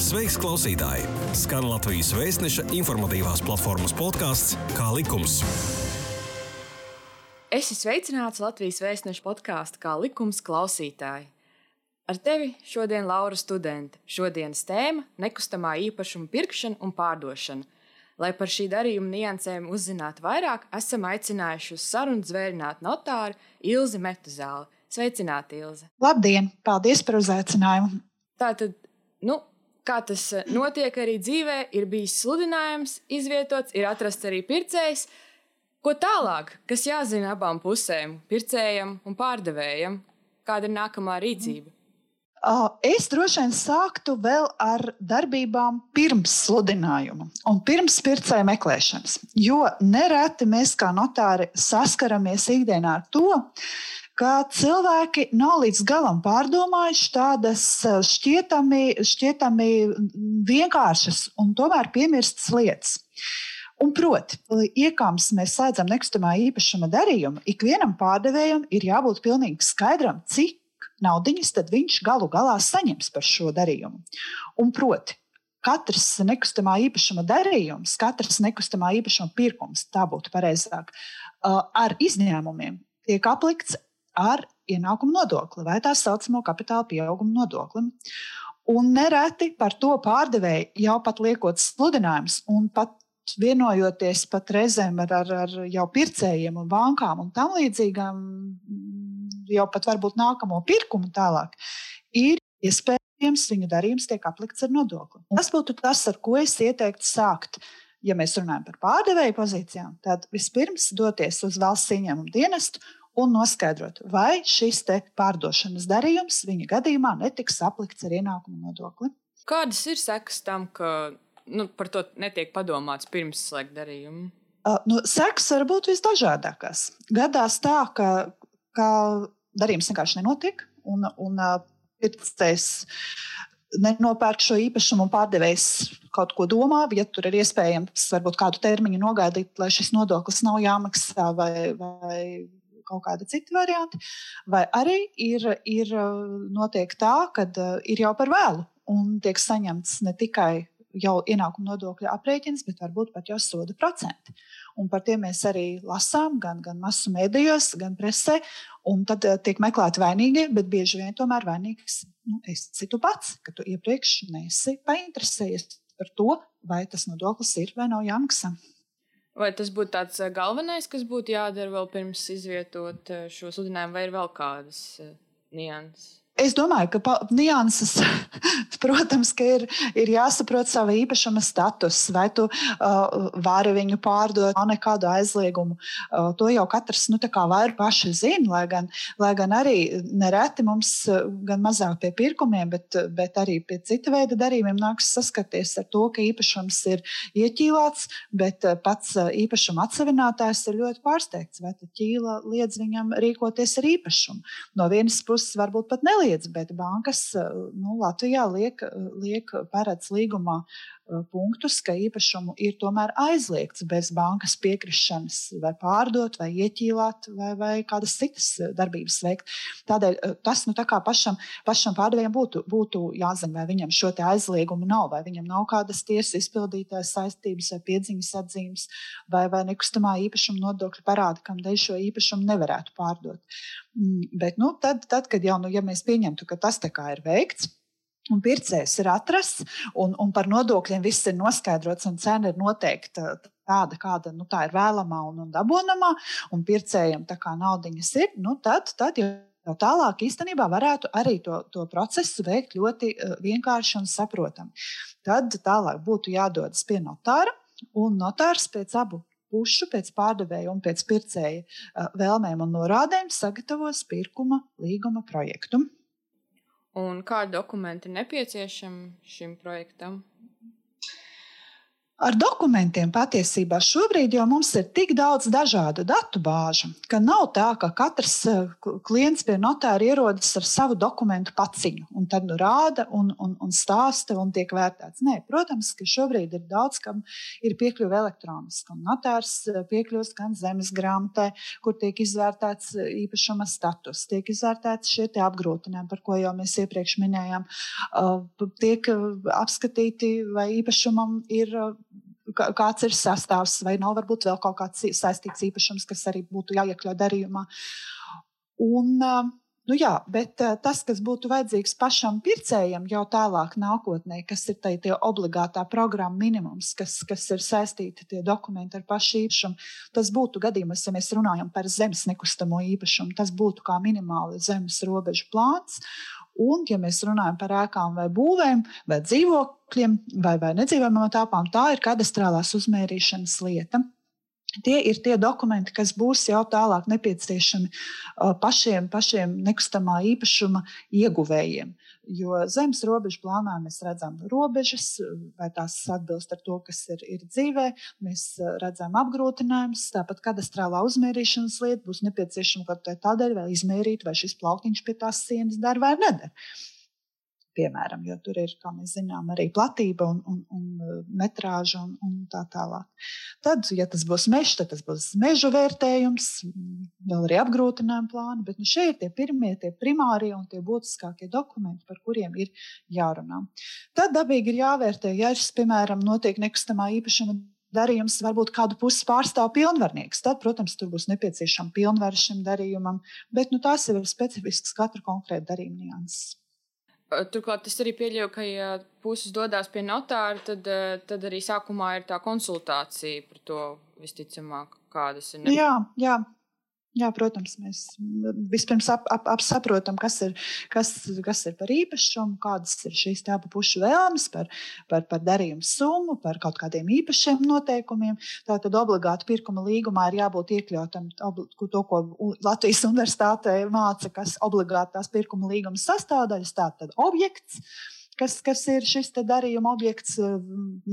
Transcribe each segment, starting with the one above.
Sveiks, klausītāji! Skan Latvijas vēstneša informatīvās platformas podkāsts Kā likums. Es esmu sveicināts Latvijas vēstneša podkāstā Kā likums klausītāji. Ar tevi šodien Laura studente. Šodienas tēma - nekustamā īpašuma pirkšana un pārdošana. Lai par šī darījuma niansēm uzzinātu vairāk, esam aicinājuši uz sarunu zvērinātu notāru Ilzi Metuzāli. Sveicināti, Ilze! Labdien! Paldies par uzaicinājumu! Tātad, nu, kā tas eh, notiek arī dzīvē, ir bijis sludinājums, izvietots, ir atrasts arī pircējs. Ko tālāk, kas jāzina abām pusēm, pircējam un pārdevējam, kāda ir nākamā rīcība? Es droši vien sāktu vēl ar darbībām pirms sludinājuma un pirms pircēja meklēšanas. Jo nereti mēs kā notāri saskaramies ikdienā ar to, ka cilvēki nav līdz galam pārdomājuši tādas eh, šķietami, šķietami vienkāršas un tomēr piemirstas lietas. Un proti, iekāms mēs slēdzam nekustamā īpašuma darījumu, ikvienam pārdevējam ir jābūt pilnīgi skaidram, cik naudiņas viņš galu galā saņems par šo darījumu. Un proti, katrs nekustamā īpašuma darījums, katrs nekustamā īpašuma pirkums, tā būtu pareizāk, eh, ar izņēmumiem tiek aplikts ar ienākumu nodokli vai tā saucamo kapitāla pieauguma nodokli. Un nereti par to pārdevēji jau pat liekot sludinājumus un pat vienojoties pat reizēm ar, ar, ar jau pircējiem un bankām un tam līdzīgām, jau pat varbūt nākamo pirkumu tālāk, ir iespējams viņu darījums tiek aplikts ar nodokli. Tas būtu tas, ar ko es ieteiktu sākt. Ja mēs runājam par pārdevēju pozīcijām, tad vispirms doties uz valsts ieņēmumu dienestu un noskaidrot, vai šis pārdošanas darījums viņa gadījumā netiks aplikts ar ienākumu nodokli. Kādas ir sekas tam, ka nu, par to netiek padomāts pirms slēgt darījumu? Uh, nu, sekas var būt visdažādākās. Gadās tā, ka, ka darījums vienkārši nenotiek, un, un uh, pircējs nenopērk šo īpašumu un pārdevējs kaut ko domā, ja tur ir iespējams varbūt kādu termiņu nogaidīt, lai šis nodoklis nav jāmaksā vai, vai kaut kādi citi varianti, vai arī ir, ir notiek tā, ka ir jau par vēlu un tiek saņemts ne tikai jau ienākuma nodokļa aprēķins, bet varbūt pat jau soda procenti. Un par tiem mēs arī lasām gan, gan masu mēdījos, gan presē. Un tad tiek meklēti vainīgie, bet bieži vien tomēr vainīgs nu, esi tu pats, ka tu iepriekš neesi painteresējies par to, vai tas nodoklis ir vai nav jāmaksā. Vai tas būtu tāds eh, galvenais, kas būtu jādara vēl pirms izvietot eh, šo sludinājumu, vai ir vēl kādas eh, nianses? Es domāju, ka nianses, protams, ka ir, ir jāsaprot sava īpašuma status, vai tu uh, vari viņu pārdot, nav nekādu aizliegumu. Uh, to jau katrs nu, var paši zina, lai gan, lai gan arī nereti mums, gan mazāk pie pirkumiem, bet, bet arī pie cita veida darījumiem nāks saskarties ar to, ka īpašums ir ieķīlāts, bet pats īpašuma atsevinātājs ir ļoti pārsteigts, vai ķīla liedz viņam rīkoties ar īpašumu. No vienas puses varbūt pat neliedz neliedz, bet bankas eh, nu, Latvijā liek, liek paredz līgumā eh, punktus, ka īpašumu ir tomēr aizliegts bez bankas piekrišanas, vai pārdot, vai ieķīlāt, vai, vai kādas citas eh, darbības veikt. Tādēļ tas nu, tā pašam, pašam pārdevējam būtu, būtu jāzina, vai viņam šo aizliegumu nav, vai viņam nav kādas tiesas izpildītājas saistības vai piedziņas atzīmes, vai, vai nekustamā īpašuma nodokļa parāda, kam dēļ šo īpašumu nevarētu pārdot. Mm, bet nu, tad, tad, kad jau nu, ja mēs pieņemtu, ka tas ir veikts, un pircējs ir atrasts, un, un par nodokļiem viss ir noskaidrots, un cena ir noteikta tāda, kāda nu, tā ir vēlamā un, un dabūnamā, un pircējiem tā kā naudiņas ir, nu, tad, tad jau. Jau tālāk īstenībā varētu arī to, to procesu veikt ļoti uh, vienkārši un saprotami. Tad tālāk būtu jādodas pie notāra, un notārs pēc abu pušu pēc pārdevēja un pēc pircēja vēlmēm un norādēm sagatavos pirkuma līguma projektu. Un kādi dokumenti nepieciešami šim projektam? Ar dokumentiem patiesībā šobrīd jau mums ir tik daudz dažādu datu bāžu, ka nav tā, ka katrs eh, klients pie notāra ierodas ar savu dokumentu paciņu un tad nu rāda un, un, un stāsta un tiek vērtēts. Nē, protams, ka šobrīd ir daudz, kam ir piekļuve elektroniski. Notārs eh, piekļūst gan zemes grāmatē, kur tiek izvērtēts eh, īpašuma status, tiek izvērtēts šie apgrūtinājumi, par ko jau mēs iepriekš minējām, tiek apskatīti, vai īpašumam ir kāds ir sastāvs, vai nav varbūt vēl kaut kāds saistīts īpašums, kas arī būtu jāiekļauj darījumā. Un, nu jā, bet tas, kas būtu vajadzīgs pašam pircējam jau tālāk nākotnē, kas ir tai, tie obligātā programma minimums, kas, kas ir saistīti tie dokumenti ar pašu īpašumu, tas būtu gadījumos, ja mēs runājam par zemes nekustamo īpašumu, tas būtu kā minimāli zemes robežu plāns. Un, ja mēs runājam par ēkām vai būvēm, vai dzīvokļiem, vai, vai nedzīvojamām telpām, tā ir kadastrālās uzmērīšanas lieta. Tie ir tie dokumenti, kas būs jau tālāk nepieciešami pašiem, pašiem nekustamā īpašuma ieguvējiem. Jo zemes robežu plānā mēs redzam robežas, vai tās atbilst ar to, kas ir, ir dzīvē. Mēs redzam apgrūtinājumus, tāpat kadastrālā uzmērīšanas lieta būs nepieciešama kaut kādai tādēļ, vai izmērīt, vai šis plauktiņš pie tās sienas der vai neder piemēram, jo tur ir, kā mēs zinām, arī platība un, un, un uh, metrāža un, un tā tālāk. Tad, ja tas būs mežs, tad tas būs meža vērtējums, vēl arī apgrūtinājuma plāni, bet nu, šie ir tie pirmie, tie primārie un tie būtiskākie dokumenti, par kuriem ir jārunā. Tad dabīgi ir jāvērtē, ja šis, piemēram, notiek nekustamā īpašuma darījums varbūt kādu pusi pārstāv pilnvarnieks. Tad, protams, tur būs nepieciešama pilnvaru šim darījumam, bet nu, tās ir specifiskas katra konkrēta darījuma nianses. Turklāt es arī pieļauju, ka, ja puses dodas pie notāra, tad, tad arī sākumā ir tā konsultācija par to visticamāk, kādas ir. Ne... Jā, jā, Jā, protams, mēs vispirms ap, ap, apsaprotam, kas ir, kas, kas ir par īpašumu, kādas ir šīs abu pušu vēlmes par, par, par darījumu summu, par kaut kādiem īpašiem noteikumiem. Tātad obligāti pirkuma līgumā ir jābūt iekļautam to, ko Latvijas universitātē māca, kas obligātās pirkuma līguma sastāvdaļas, tātad objekts kas, kas ir šis darījuma objekts eh,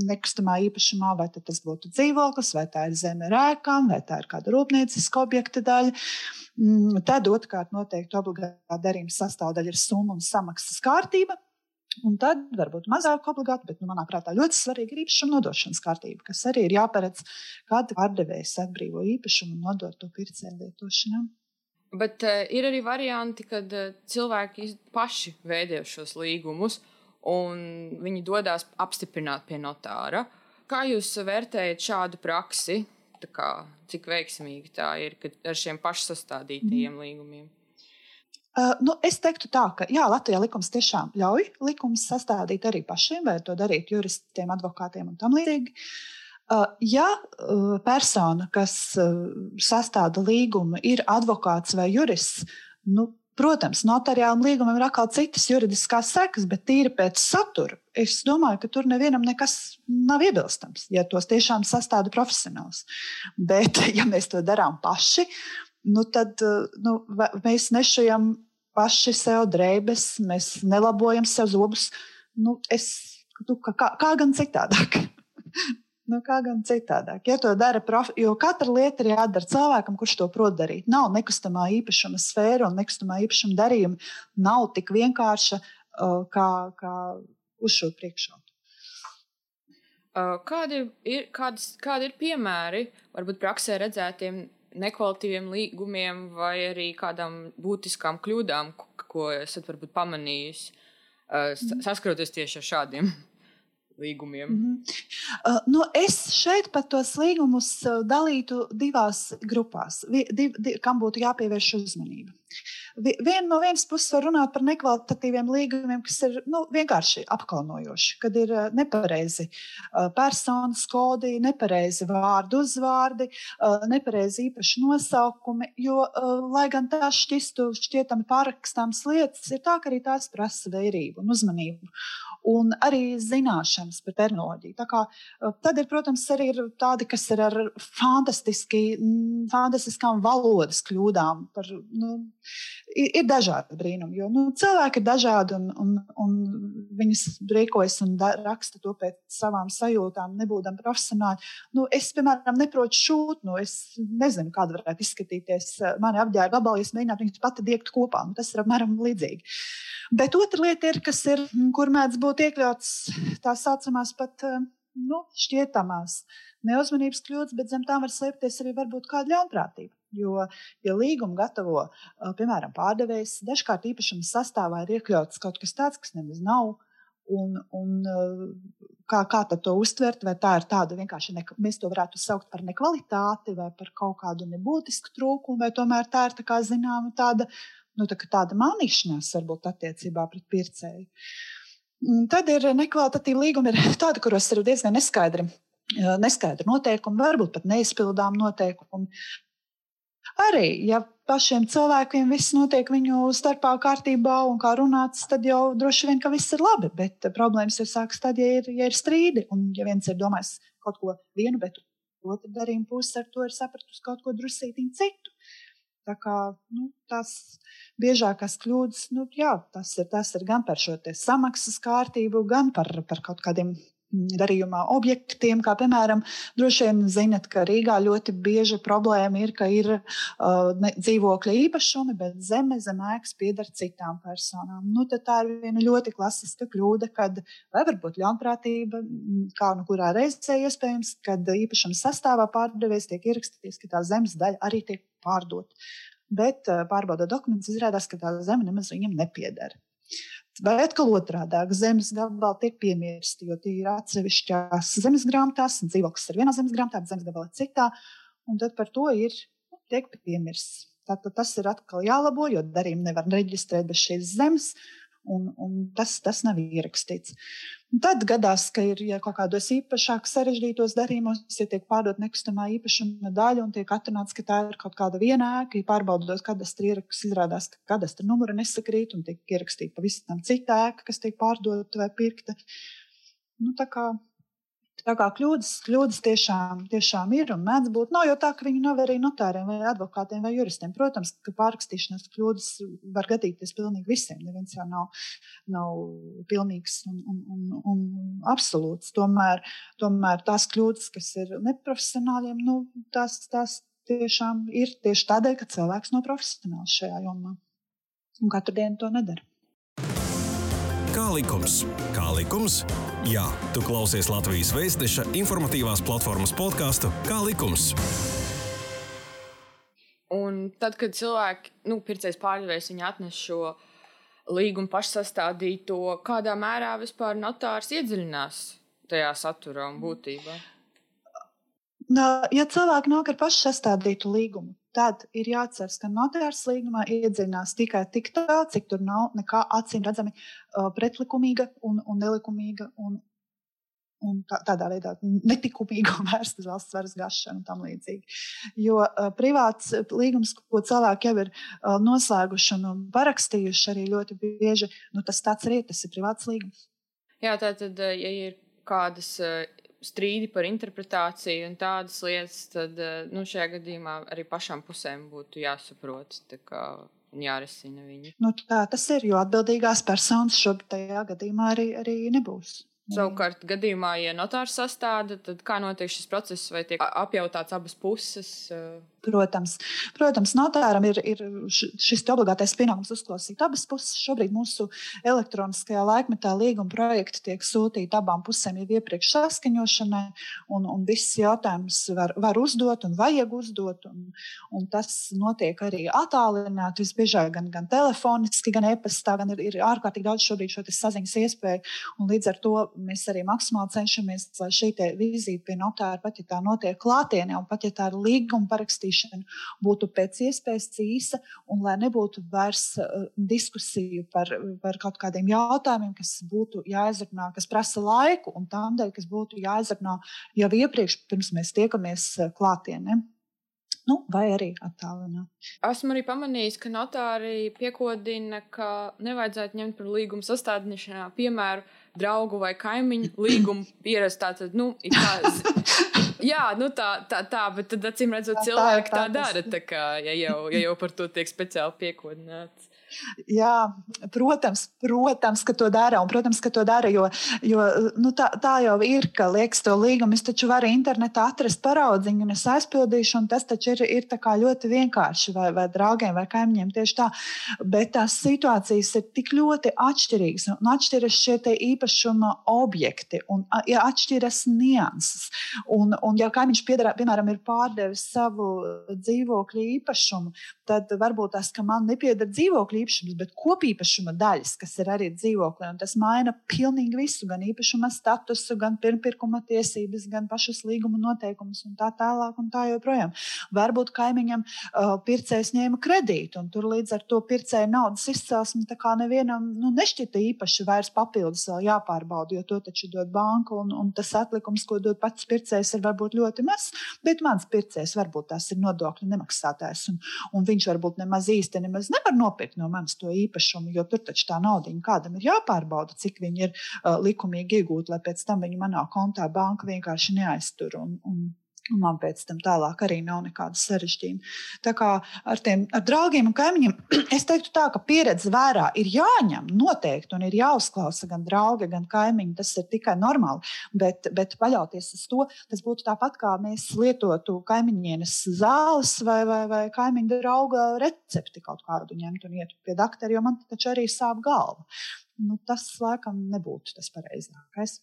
nekustamā īpašumā, vai tas būtu dzīvoklis, vai tā ir zeme rēkām, vai tā ir kāda rūpnieciska objekta daļa. Mm, tad otrkārt noteikti obligāta darījuma sastāvdaļa ir summa un samaksas kārtība. Un tad varbūt mazāk obligāti, bet, nu, manuprāt, ļoti svarīga ir īpašuma nodošanas kārtība, kas arī ir jāparedz, kad pārdevējs atbrīvo īpašumu un nodod to pircēju lietošanai. Bet uh, ir arī varianti, kad uh, cilvēki paši veido šos līgumus. Uh, un viņi dodas apstiprināt pie notāra. Kā jūs vērtējat šādu praksi? Kā, cik veiksmīgi tā ir ar šiem pašsastādītajiem mm. līgumiem? Uh, nu, es teiktu, tā, ka jā, Latvijā likums tiešām ļauj likumus sastādīt arī pašiem, vai to darīt juristiem, advokātiem un tam līdzīgi. Uh, ja uh, persona, kas uh, sastāda līgumu, ir advokāts vai jurists, nu, Protams, notariālam līgumam ir atkal citas juridiskās sekas, bet tīri pēc satura es domāju, ka tur nevienam nekas nav iebilstams, ja tos tiešām sastāda profesionāls. Bet, ja mēs to darām paši, nu tad nu, mēs nešajam paši sev drēbes, mēs nelabojam sev zobus. Nu, es, tu, kā, kā gan citādāk? Nu, kā gan citādāk. Ja to dara profi, jo katra lieta ir jādara cilvēkam, kurš to prot darīt. Nav nekustamā īpašuma sfēra un nekustamā īpašuma darījuma nav tik vienkārša kā, kā uz šo priekšroku. Kādi ir, kādas, kādi ir piemēri, varbūt praksē redzētiem nekvalitīviem līgumiem vai arī kādām būtiskām kļūdām, ko, esat varbūt pamanījis, saskroties tieši ar šādiem līgumiem? Mm -hmm. uh, nu, es šeit pat tos līgumus uh, dalītu divās grupās, div, div, kam būtu jāpievērš uzmanība. Vien, no vienas puses var runāt par nekvalitatīviem līgumiem, kas ir nu, vienkārši apkaunojoši, kad ir uh, nepareizi uh, personas kodi, nepareizi vārdu uzvārdi, uh, nepareizi īpaši nosaukumi. Jo, lai gan tās šķistu šķietami pārrakstāmas lietas, ir tā, ka arī tās prasa vērību un uzmanību un arī zināšanas par tehnoloģiju. Kā, eh, tad ir, protams, arī ir tādi, kas ir ar fantastiskām valodas kļūdām. Par, nu, ir, ir dažādi brīnumi. Jo nu, cilvēki ir dažādi un, un, un viņas rīkojas un da, raksta to pēc savām sajūtām, nebūdami profesionāli. Nu, es, piemēram, neprotu šūt, nu, es nezinu, kāda varētu izskatīties mani apģērba gabali, ja mēģinātu viņus pati diegt kopā. Nu, tas ir apmēram līdzīgi. Bet otra lieta ir, kas ir, kur mēdz būt iekļauts tā saucamās pat nu, šķietamās neuzmanības kļūdas, bet zem tām var slēpties arī varbūt kāda ļaunprātība. Jo, ja līgumu gatavo, piemēram, pārdevējs, dažkārt īpašuma sastāvā ir iekļauts kaut kas tāds, kas nemaz nav. Un, un, kā, kā to uztvert, vai tā ir tāda vienkārši, ne, mēs to varētu saukt par nekvalitāti vai par kaut kādu nebūtisku trūkumu, vai tomēr tā ir tā zināma tāda, nu, tā tāda manīšanās varbūt attiecībā pret pircēju. Tad ir nekvalitatīva līguma, ir tāda, kuros ir diezgan neskaidri, neskaidri noteikumi, varbūt pat neizpildām noteikumi. Arī, ja pašiem cilvēkiem viss notiek viņu starpā kārtībā un kā runāts, tad jau droši vien, ka viss ir labi. Bet problēmas jau sākas tad, ja ir, ja ir strīdi. Un ja viens ir domājis kaut ko vienu, bet otra darījuma puse ar to ir sapratusi kaut ko drusītiņu citu. Tā kā nu, tās biežākās kļūdas, nu, jā, tas, ir, tas ir gan par šo samaksas kārtību, gan par, par kaut kādiem darījumā objektiem, kā piemēram, droši vien zinat, ka Rīgā ļoti bieži problēma ir, ka ir uh, ne, dzīvokļa īpašumi, bet zeme zem ēkas pieder citām personām. Nu, tā ir viena ļoti klasiska kļūda, kad vai varbūt ļaunprātība, kā nu kurā reizē iespējams, kad īpašuma sastāvā pārdevējs tiek ierakstīts, ka tā zemes daļa arī tiek pārdota. Bet uh, pārbaudot dokumentus, izrādās, ka tā zeme nemaz viņam nepieder. Vai atkal otrādi - zemes gabali tiek piemirsti, jo tie ir atsevišķās zemes grāmatās, un dzīvoklis ir vienā zemes grāmatā, zemes gabala citā, un tad par to ir nu, tiek piemirsts. Tātad tas ir atkal jālabo, jo darījumu nevar reģistrēt bez šīs zemes, un, un tas, tas nav ierakstīts. Un tad gadās, ka ir ja kaut kādos īpašāk sarežģītos darījumos, ja tiek pārdot nekustamā īpašuma daļa un tiek atrunāts, ka tā ir kaut kāda viena ēka, ja pārbaudot kadastru ierakstu, izrādās, ka kadastra numura nesakrīt un tiek ierakstīta pavisam cita ēka, kas tiek pārdota vai pirkta. Nu, tā kā Tā kā kļūdas, kļūdas tiešām, tiešām ir un mēdz būt. Nav jau tā, ka viņi nav arī notāriem, vai advokātiem, vai juristiem. Protams, ka pārrakstīšanās kļūdas var gadīties pilnīgi visiem. Neviens jau nav, nav pilnīgs un, un, un, un absolūts. Tomēr, tomēr tās kļūdas, kas ir neprofesionāliem, nu, tās, tās tiešām ir tieši tādēļ, ka cilvēks nav profesionāls šajā jomā. Un katru dienu to nedara. Kā likums? Kā likums? Jā, tu klausies Latvijas Vēstneša informatīvās platformas podkāstu Kā likums. Un tad, kad cilvēki, nu, pircējs pārdevējs, viņi atnes šo līgumu pašsastādīto, kādā mērā vispār notārs iedziļinās tajā saturā un būtībā? Ja cilvēki nāk ar pašsastādītu līgumu, tad ir jāatcerās, ka notārs līgumā iedziļinās tikai tik tālu, cik tur nav nekā acīm redzami uh, pretlikumīga un, un nelikumīga un, un tā, tādā veidā netikumīga un vērsta uz valsts varas gāšanu un tam līdzīgi. Jo uh, privāts līgums, ko cilvēki jau ir uh, noslēguši un parakstījuši, arī ļoti bieži, nu, tas tāds arī tas ir privāts līgums. Jā, tā tad, ja ir kādas strīdi par interpretāciju un tādas lietas, tad eh, nu, šajā gadījumā arī pašām pusēm būtu jāsaprot. Jārisina viņi. Nu, tā tas ir, jo atbildīgās personas šobrīd gadījumā arī, arī nebūs. Savukārt, gadījumā, ja notārs sastāda, tad kā notiek šis process, vai tiek apjautāts abas puses? Protams, protams notāram ir, ir šis obligātais pienākums uzklausīt abas puses. Šobrīd mūsu elektroniskajā laikmetā līguma projekti tiek sūtīti abām pusēm jau iepriekš saskaņošanai, un, un viss jautājums var, var uzdot un vajag uzdot. Un, un tas notiek arī attālināti, visbiežāk gan, gan telefoniski, gan e-pastā, gan ir, ir ārkārtīgi daudz šobrīd šo saziņas iespēju. Līdz ar to mēs arī maksimāli cenšamies, lai šī vizīte pie notāra, pat ja tā notiek klātienē, un pat ja tā ir līguma parakstīšana, būtu pēc iespējas īsa, un lai nebūtu vairs uh, diskusiju par, par kaut kādiem jautājumiem, kas būtu jāizrunā, kas prasa laiku, un tādēļ, kas būtu jāizrunā jau iepriekš, pirms mēs tiekamies uh, klātienē. Nu, vai arī attālināt. Esmu arī pamanījis, ka notāri piekodina, ka nevajadzētu ņemt par līgumu sastādīšanā, piemēram, draugu vai kaimiņu līgumu pierast. Tātad, nu, Jā, nu tā, tā, tā, bet tad acīm redzot, cilvēki tā, tā, tā dara. Tā kā, ja, jau, ja jau par to tiek speciāli piekodināts. Jā, protams, protams, ka to dara. Un, protams, ka to dara, jo, jo nu, tā, tā jau ir, ka liekas, to līgumu es taču varu internetā atrast paraudziņu, un es aizpildīšu, un tas taču ir, ir ļoti vienkārši vai, vai draugiem vai kaimiņiem tieši tā. Bet tās situācijas ir tik ļoti atšķirīgas, un atšķiras šie īpašuma objekti, un ja atšķiras nianses. Un, un ja kaimiņš, piedara, piemēram, ir pārdevis savu dzīvokļu īpašumu, tad varbūt tas, ka man nepieder dzīvokļu īpašums, bet kopīpašuma daļas, kas ir arī dzīvoklī. Tas maina pilnīgi visu, gan īpašuma statusu, gan pirmpirkuma tiesības, gan pašas līguma noteikumus un tā tālāk un tā joprojām. Varbūt kaimiņam uh, pircējs ņēma kredītu, un tur līdz ar to pircēja naudas izcelsme nevienam nu, nešķita īpaši vairs papildus vēl jāpārbauda, jo to taču dod banka, un, un tas atlikums, ko dod pats pircējs, ir varbūt ļoti mazs, bet mans pircējs varbūt tas ir nodokļu nemaksātājs, un, un viņš varbūt nemaz īsti nemaz nevar nopirkt no manis to īpašumu, jo tur taču tā nauda kādam ir jāpārbauda, cik viņi ir uh, likumīgi iegūti, lai pēc tam viņi manā kontā banka vienkārši neaiztur. Un, un, Un man pēc tam tālāk arī nav nekāda sarežģījuma. Tā kā ar tiem ar draugiem un kaimiņiem, es teiktu, tā, ka pieredze vērā ir jāņem noteikti un ir jāuzklausa gan draugi, gan kaimiņi. Tas ir tikai normāli. Bet, bet paļauties uz to, tas būtu tāpat kā mēs lietotu kaimiņienes zāles vai, vai, vai kaimiņu drauga recepti kaut kādu ņemt un iet pie doktora, jo man taču arī sāp galva. Nu, tas laikam nebūtu tas pareizākais.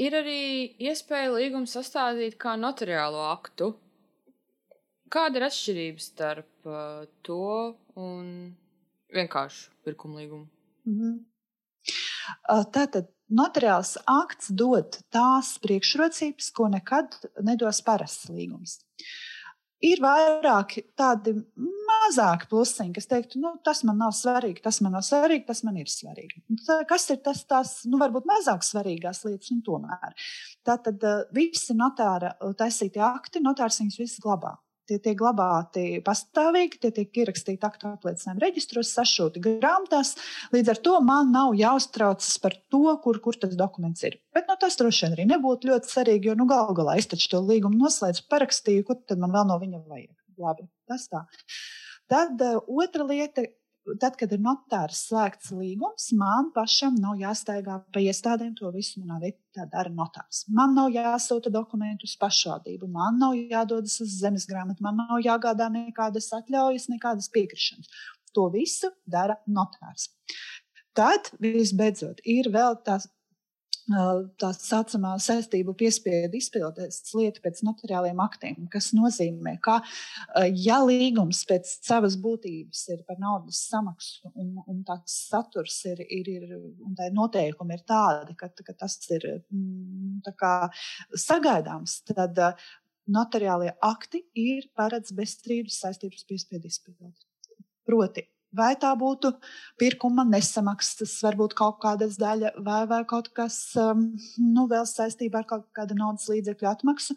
Ir arī iespēja līgumu sastādīt kā notariālo aktu. Kāda ir atšķirība starp uh, to un vienkāršu pirkuma līgumu? Mm -hmm. Tātad notariāls akts dod tās priekšrocības, ko nekad nedos parasts līgums. Ir vairāki tādi mazāki plusiņi, kas teiktu, nu, tas man nav svarīgi, tas man nav svarīgi, tas man ir svarīgi. Tā, kas ir tas, tās, nu, varbūt mazāk svarīgās lietas, un tomēr. Tātad visi notāra taisītie akti, notārs viņus visus glabā. Tie tiek glabāti pastāvīgi, tie tiek ierakstīti aktu apliecinājumu reģistros, sašūti grāmatās. Līdz ar to man nav jāuztraucas par to, kur, kur tas dokuments ir. Bet nu, tas droši vien arī nebūtu ļoti svarīgi, jo nu, galu galā es taču to līgumu noslēdzu, parakstīju, ko tad man vēl no viņa vajag. Labi, tas tā. Tad uh, otra lieta, tad, kad ir notārs slēgts līgums, man pašam nav jāstaigā pa iestādēm. To visu manā vietā dara notārs. Man nav jāsūta dokumentu uz pašvaldību, man nav jādodas uz zemes grāmatu, man nav jāgādā nekādas atļaujas, nekādas piekrišanas. To visu dara notārs. Tad, visbeidzot, ir vēl tās tā saucamā saistību piespiedu izpildes lieta pēc notariāliem aktiem, kas nozīmē, ka, ja līgums pēc savas būtības ir par naudas samaksu un, un tāds saturs ir, ir, ir un tā noteikumi ir tādi, ka, ka tas ir mm, kā, sagaidāms, tad notariālie akti ir paredz bezstrīdus saistības piespiedu izpildīt. Proti, Vai tā būtu pirkuma nesamaksas, varbūt kaut kādas daļa, vai, vai kaut kas um, nu, vēl saistībā ar kaut kādu naudas līdzekļu atmaksu.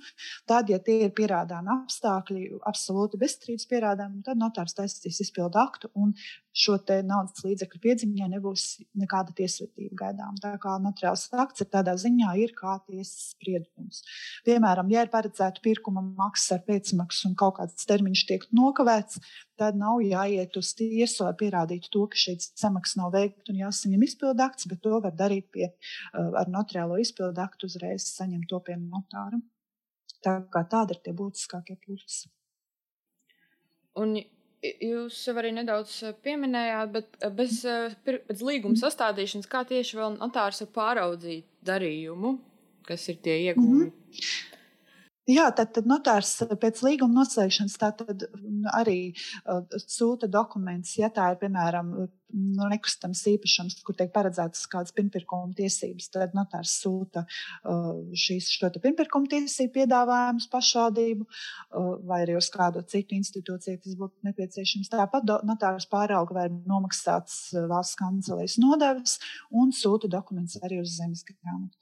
Tad, ja tie ir pierādāmi apstākļi, absolūti bezstrīdus pierādāmi, tad notārs taisīs izpildu aktu un šo naudas līdzekļu piedziņā nebūs nekāda tiesvedība gaidām. Tā kā notariāls akts ir tādā ziņā, ir kā tiesas spriedums. Piemēram, ja ir paredzēta pirkuma maksa ar pēcmaksu un kaut kāds termiņš tiek nokavēts, tad nav jāiet uz tiesu, lai pierādītu to, ka šī samaksa nav veikta un jāsaņem izpildu akts, bet to var darīt pie, uh, ar notariālo izpildu aktu uzreiz saņemt to pie notāra. Tā kā tāda ir tie būtiskākie plusi. Un jūs jau arī nedaudz uh, pieminējāt, bet uh, bez, bez līguma sastādīšanas, kā tieši vēl notārs var pāraudzīt darījumu, kas ir tie iegūmi? Mm -hmm. Jā, tad, tad notārs pēc līguma noslēgšanas arī uh, sūta dokumentus, ja tā ir piemēram nu, nekustams īpašums, kur tiek paredzētas kādas pirmpirkuma tiesības, tad notārs sūta uh, šīs pirmpirkuma tiesību piedāvājumus pašvaldību uh, vai arī uz kādu citu institūciju, tas būtu nepieciešams. Tāpat notārs pārauga vai nomaksāts uh, valsts kancelēs nodevas un sūta dokumentus arī uz zemes grāmatu.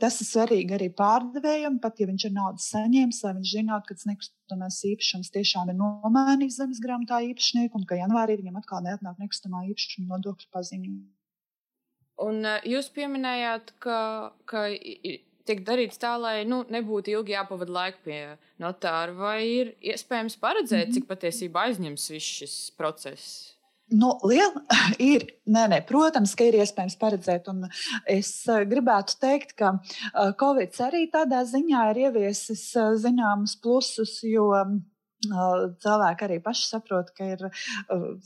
Tas ir svarīgi arī pārdevējam, pat ja viņš ir naudas saņēmis, lai viņš zinātu, ka tas nekustamais īpašums tiešām ir nomainījis zemes grāmatā īpašnieku un ka janvārī viņam atkal neatnāk nekustamā īpašuma nodokļu paziņu. Un jūs pieminējāt, ka, ka tiek darīts tā, lai nu, nebūtu ilgi jāpavada laika pie notāra, vai ir iespējams paredzēt, mm -hmm. cik patiesībā aizņems viss šis process? Nu, liela ir. Nē, nē, protams, ka ir iespējams paredzēt. Es eh, gribētu teikt, ka eh, Covid arī tādā ziņā ir ieviesis eh, zināmus plusus, jo Cilvēki arī paši saprot, ka ir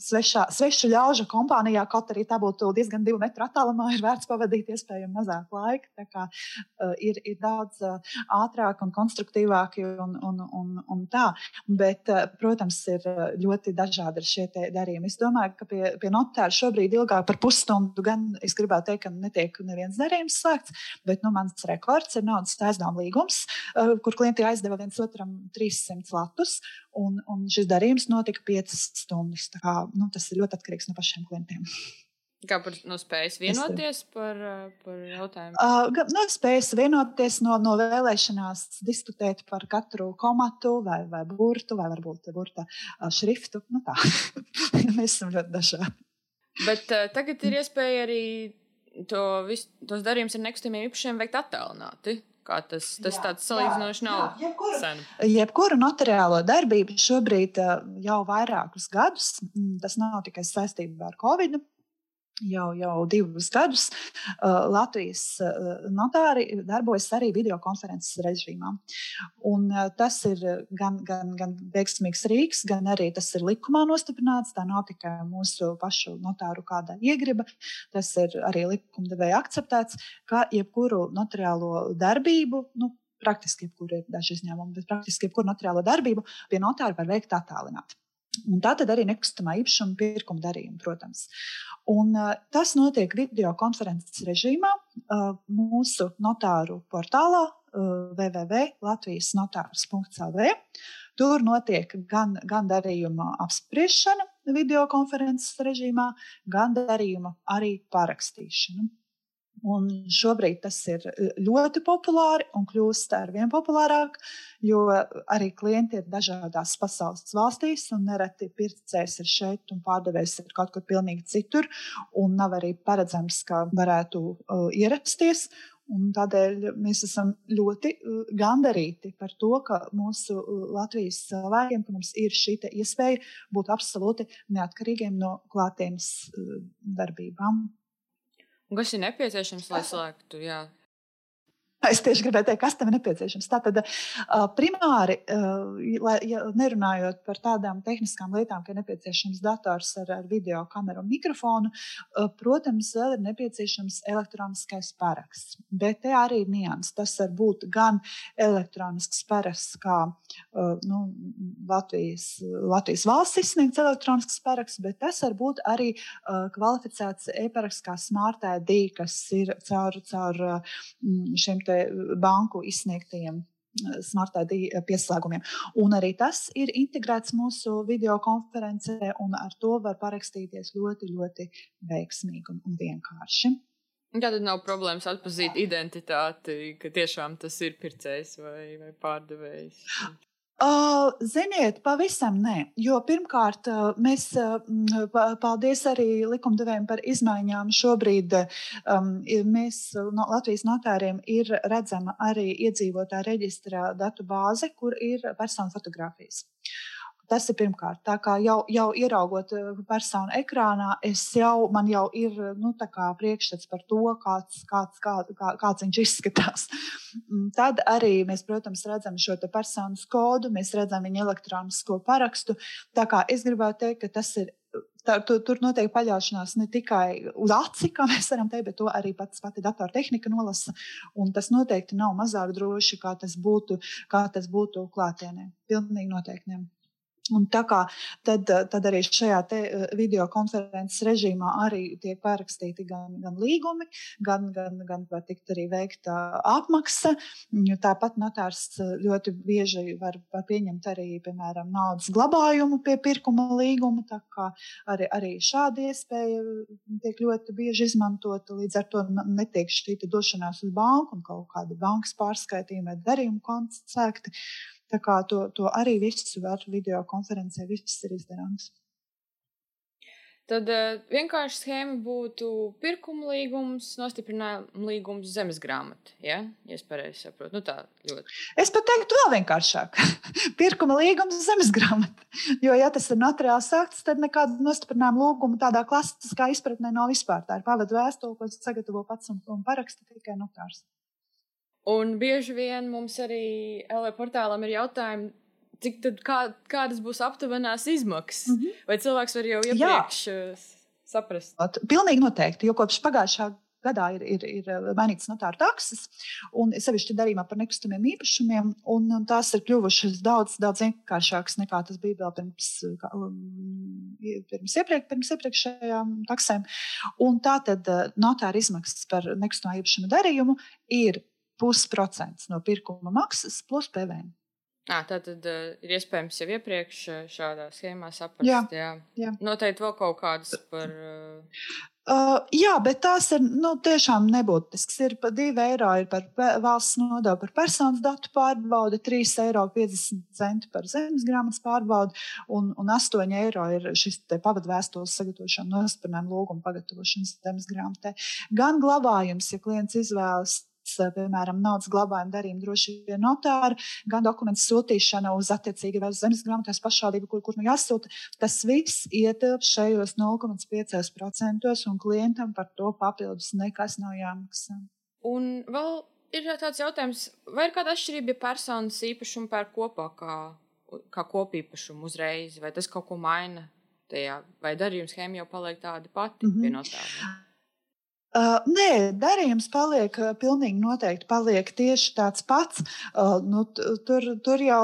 svešā, svešu ļaužu kompānijā, kaut arī tā būtu diezgan divu metru attālumā, ir vērts pavadīt iespējami mazāk laika. Tā kā ir, ir daudz ātrāk un konstruktīvāk un, un, un, un tā. Bet, protams, ir ļoti dažādi šie darījumi. Es domāju, ka pie, pie notāra šobrīd ilgāk par pusstundu gan es gribētu teikt, ka netiek neviens darījums slēgts, bet nu, mans rekords ir naudas aizdevuma līgums, kur klienti aizdeva viens otram 300 latus. Un, un šis darījums notika piecas stundas. Kā, nu, tas ir ļoti atkarīgs no pašiem klientiem. Kā par no spējas vienoties par, par jautājumu? Uh, no spējas vienoties, no, no vēlēšanās diskutēt par katru komatu vai, vai burtu, vai varbūt burta šriftu. Nu tā, mēs esam ļoti dažādi. Bet uh, tagad ir iespēja arī to visu, tos darījumus ar nekustamiem īpašiem veikt attālināti. Kā tas, tas jā, tāds salīdzinoši nav jā, jebkuru, sen. Jebkuru notariālo darbību šobrīd jau vairākus gadus, mm, tas nav tikai saistībā ar Covid jau, jau divus gadus uh, Latvijas uh, notāri darbojas arī videokonferences režīmā. Un, uh, tas ir gan, gan, gan veiksmīgs rīks, gan arī tas ir likumā nostiprināts. Tā nav tikai mūsu pašu notāru kāda iegriba, tas ir arī likumdevēja akceptēts, ka jebkuru notariālo darbību. Nu, Praktiski jebkuru ir daži izņēmumi, bet praktiski jebkuru notariālo darbību pie notāra var veikt attālināti. Un tā tad arī nekustamā īpašuma pirkuma darījuma, protams. Un, uh, tas notiek video konferences režīmā uh, mūsu notāru portālā uh, www.latvijas.lv. Tur notiek gan, gan darījuma apspriešana video konferences režīmā, gan darījuma arī parakstīšana. Un šobrīd tas ir e, ļoti populāri un kļūst ar vien populārāk, jo arī klienti ir dažādās pasaules valstīs, un nereti pircējs ir šeit un pārdevējs ir kaut kur pilnīgi citur, un nav arī paredzams, ka varētu uh, ierasties. Un tādēļ mēs esam ļoti uh, gandarīti par to, ka mūsu Latvijas cilvēkiem, ir šī iespēja būt absolūti neatkarīgiem no klātienes darbībām. Un kas ir nepieciešams, lai slēgtu? Jā. Es tieši gribēju teikt, kas tam ir nepieciešams. Tātad, primāri, ja nerunājot par tādām tehniskām lietām, ka ir nepieciešams dators ar, ar video kameru un mikrofonu, protams, vēl ir nepieciešams elektroniskais paraksts. Bet te arī ir nianses. Tas var būt gan elektronisks paraksts, kā nu, Latvijas, Latvijas valsts izsniegts elektronisks paraksts, bet tas var būt arī kvalificēts e-paraksts kā Smart ID, kas ir caur, caur šiem banku izsniegtajiem eh, smart ID pieslēgumiem. Un arī tas ir integrēts mūsu video konferencē, un ar to var parakstīties ļoti, ļoti veiksmīgi un, vienkārši. Jā, tad nav problēmas atpazīt identitāti, ka tiešām tas ir pircējs vai, vai pārdevējs. Uh, ziniet, pavisam nē. Jo pirmkārt, uh, mēs, uh, paldies arī likumdevējiem par izmaiņām. Šobrīd um, mēs no Latvijas notāriem ir redzama arī iedzīvotā reģistra datu bāze, kur ir personu fotografijas. Tas ir pirmkārt. Tā kā jau, jau ieraugot eh, personu ekrānā, jau, man jau ir nu, priekšstats par to, kāds, kāds, kā, kā, kāds viņš izskatās. Mm, tad arī mēs, protams, redzam šo personas kodu, mēs redzam viņa elektronisko parakstu. Tā kā es gribētu teikt, ka tas ir tā, tu, tur notiek paļaušanās ne tikai uz aci, kā mēs varam teikt, bet to arī pats pati datortehnika nolasa. Tas noteikti nav mazāk droši, kā tas būtu, kā tas būtu klātienē. Pilnīgi noteikti. Un tā kā tad, tad arī šajā eh, video konferences režīmā arī tiek parakstīti gan, gan līgumi, gan, gan, gan var tikt arī veikta apmaksa. Tāpat notārs eh, ļoti bieži var, var pieņemt arī, piemēram, naudas glabājumu pie pirkuma līguma. Tā kā arī, arī šāda iespēja tiek ļoti bieži izmantota. Līdz ar to netiek šī došanās uz banku un kaut kāda bankas pārskaitījuma vai darījuma konts sēkti. Tā kā to, to arī viss var video konferencē, viss ir izdarāms. Tad uh, vienkārši schēma būtu pirkuma līgums, nostiprinājuma līgums, zemes grāmata. Ja, ja es pareizi saprotu, nu tā ļoti. Es pat teiktu, vēl vienkāršāk. pirkuma līgums, zemes grāmata. Jo, ja tas ir notariāls akts, tad nekāda nostiprinājuma lūguma tādā klasiskā izpratnē nav vispār. Tā ir pavadu vēstule, ko sagatavo pats un, un paraksta tikai notārs. Un bieži vien mums arī LV portālam ir jautājumi cik tad, kā, kādas būs aptuvenās izmaksas? Mm -hmm. Vai cilvēks var jau iepriekš Jā. Uh, saprast? Pilnīgi noteikti, jo kopš pagājušā gadā ir, ir, ir uh, mainīts notāru takses, un sevišķi darījumā par nekustamiem īpašumiem, un, un tās ir kļuvušas daudz, daudz vienkāršākas nekā tas bija vēl pirms, um, pirms, iepriek, pirms iepriekšējām taksēm. Un tā tad notāra izmaksas par nekustamā īpašuma darījumu ir pusprocents no pirkuma maksas plus PVN. À, tā tad uh, ir iespējams jau iepriekš šādā schēmā saprast. Jā, jā. jā. Noteikti vēl kaut kādas par. Uh... Uh, jā, bet tās ir nu, tiešām nebūtiskas. Ir pa 2 eiro ir par valsts nodevu par personas datu pārbaudi, 3,50 eiro par zemes grāmatas pārbaudi un, un 8 eiro ir šis pavadvēstules sagatavošana, nospērnēm lūguma pagatavošanas zemes grāmatai. Gan glabājums, ja klients izvēlas Eh, piemēram, naudas glabājuma darījuma droši vien notāra, gan dokumentu sūtīšana uz attiecīgi vai uz zemes grāmatas pašvaldību, kur, kur nu jāsūta. Tas viss ietilpst šajos 0,5% un klientam par to papildus nekas nav jāmaksā. Un vēl ir tāds jautājums, vai ir kāda atšķirība, ja personas īpašumu pērk kopā kā, kā kopīpašumu uzreiz, vai tas kaut ko maina tajā, vai darījuma schēma jau paliek tāda pati mm -hmm. pie notāra? Uh, nē, darījums paliek pilnīgi noteikti paliek tieši tāds pats. Uh, nu, tur, tur jau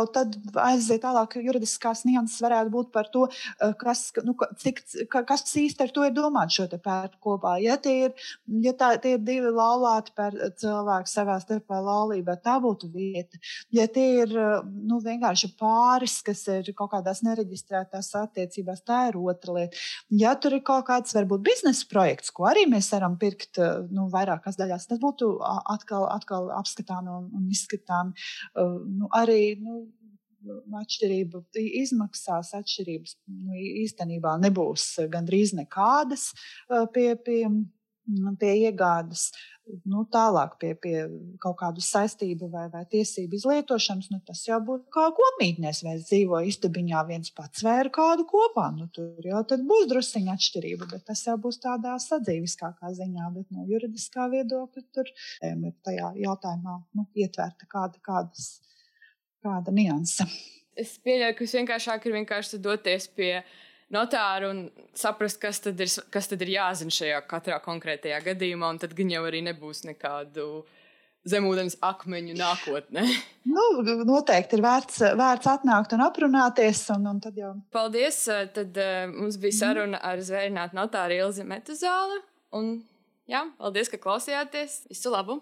aiziet tālāk, juridiskās nianses varētu būt par to, uh, kas, nu, cik, kas īsti ar to ir domāts šo pērku kopā. Ja tie ir, ja tā, tie ir divi laulāti par cilvēku savā starpā laulībā, tā būtu vieta. Ja tie ir nu, vienkārši pāris, kas ir kaut kādās nereģistrētās attiecībās, tā ir otra lieta. Ja tur ir kaut kāds varbūt biznesa projekts, ko arī mēs varam pirkt, pirkt eh, nu, vairākās daļās. Tas būtu atkal, atkal apskatām un, un izskatām. Eh, nu, arī nu, atšķirība izmaksās, atšķirības nu, īstenībā nebūs gandrīz nekādas eh, pie, pie, pie iegādes nu, tālāk pie, pie kaut kādu saistību vai, vai tiesību izlietošanas, nu, tas jau būtu kā kopmītnēs, vai dzīvo istabiņā viens pats vai ar kādu kopā. Nu, tur jau būs drusciņa atšķirība, bet tas jau būs tādā sadzīviskākā ziņā, bet no juridiskā viedokļa tur ir tajā jautājumā nu, ietverta kāda, kādas, kāda nianse. Es pieļauju, ka visvienkāršāk ir vienkārši doties pie notāru un saprast, kas tad ir, kas tad ir jāzina šajā katrā konkrētajā gadījumā, un tad gan jau arī nebūs nekādu zemūdens akmeņu nākotnē. Nu, noteikti ir vērts, vērts atnākt un aprunāties. Un, un tad jau... Paldies! Tad uh, mums bija saruna ar zvērinātu notāru Ilzi Metuzāli. Un, jā, paldies, ka klausījāties! Visu labu!